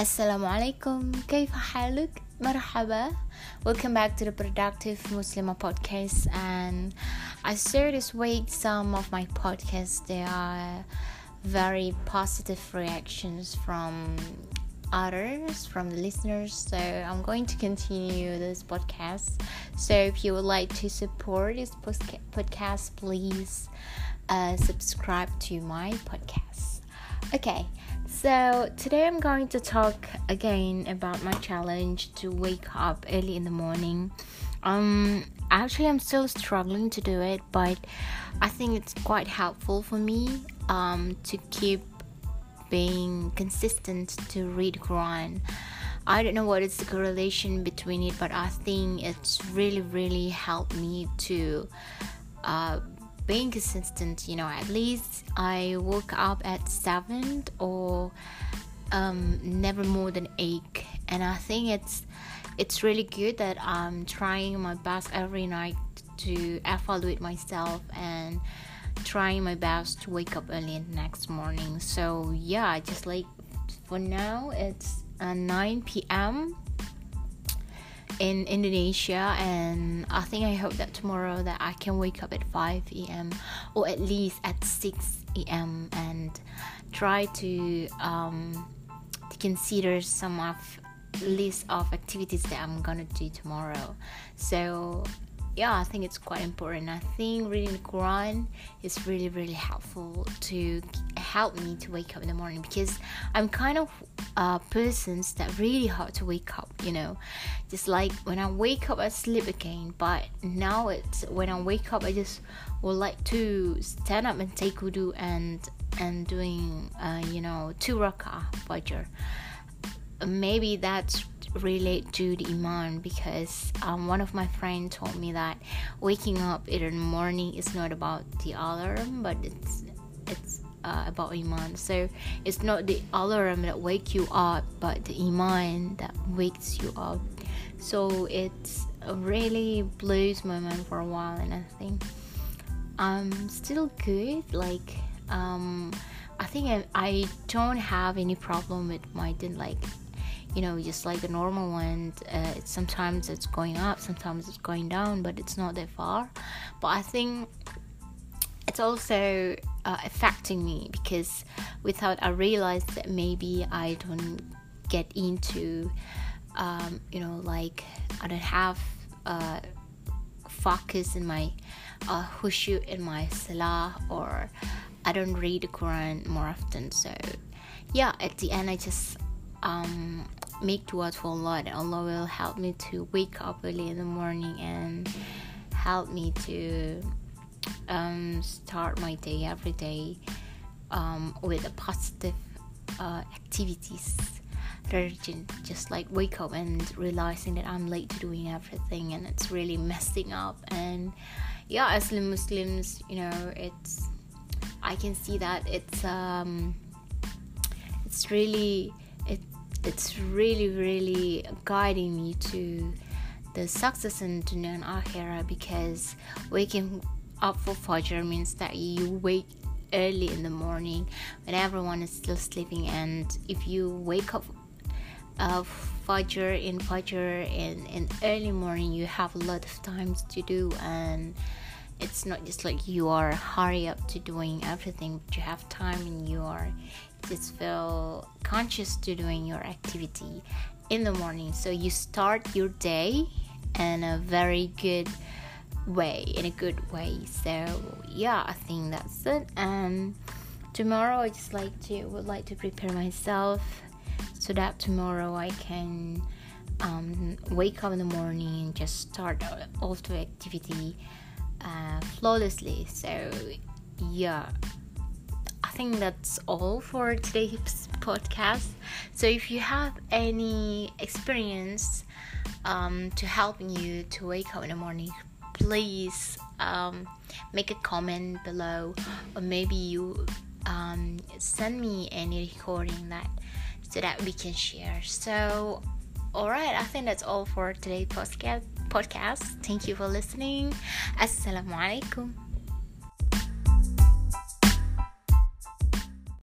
Assalamu alaikum, كيف حالك? مرحبا. Welcome back to the Productive Muslimah podcast. And I saw this week some of my podcasts. There are very positive reactions from others, from the listeners. So I'm going to continue this podcast. So if you would like to support this podcast, please uh, subscribe to my podcast. Okay, so today I'm going to talk again about my challenge to wake up early in the morning. Um, actually, I'm still struggling to do it, but I think it's quite helpful for me um, to keep being consistent to read Quran. I don't know what is the correlation between it, but I think it's really, really helped me to uh, being consistent you know at least i woke up at 7 or um, never more than 8 and i think it's it's really good that i'm trying my best every night to evaluate myself and trying my best to wake up early next morning. So yeah just like for now it's uh, 9 p.m in Indonesia and I think I hope that tomorrow that I can wake up at 5 a.m. or at least at 6 a.m. and try to um, to consider some of list of activities that I'm gonna do tomorrow. So yeah, I think it's quite important. I think reading the Quran is really, really helpful to help me to wake up in the morning because I'm kind of a person that really hard to wake up. You know, just like when I wake up, I sleep again. But now it's when I wake up, I just would like to stand up and take wudu and and doing, uh, you know, two rakah fajr. Maybe that's relate to the iman because um, one of my friends told me that waking up in the morning is not about the alarm but it's it's uh, about iman. So it's not the alarm that wake you up but the iman that wakes you up. So it's really blows my mind for a while and i think i'm still good. Like um i think I, I don't have any problem with my didn't like you know just like a normal one. Uh, it's, sometimes it's going up sometimes it's going down but it's not that far. But i think it's also uh, affecting me because without i realize that maybe i don't get into um, you know like i don't have uh, focus in my uh, khushu in my salah or i don't read the quran more often. So yeah at the end i just um, make dua to Allah. And Allah will help me to wake up early in the morning and help me to um, start my day every day um, with a positive uh, activities rather than just like wake up and realizing that I'm late to doing everything and it's really messing up. And yeah as Muslims you know it's I can see that it's um it's really it it's really really guiding me to the success in dunya and akhirah because waking up for fajr means that you wake early in the morning when everyone is still sleeping. And if you wake up uh, fajr in fajr in in early morning you have a lot of times to do. And it's not just like you are hurry up to doing everything but you have time and you are just feel conscious to doing your activity in the morning. So you start your day in a very good way in a good way. So yeah i think that's it. And tomorrow i just like to would like to prepare myself so that tomorrow i can um, wake up in the morning and just start all the activity uh, flawlessly. So yeah I think that's all for today's podcast. So, if you have any experience um, to helping you to wake up in the morning, please um, make a comment below, or maybe you um, send me any recording that so that we can share. So, all right, I think that's all for today's podcast. Podcast. Thank you for listening. Assalamu alaikum.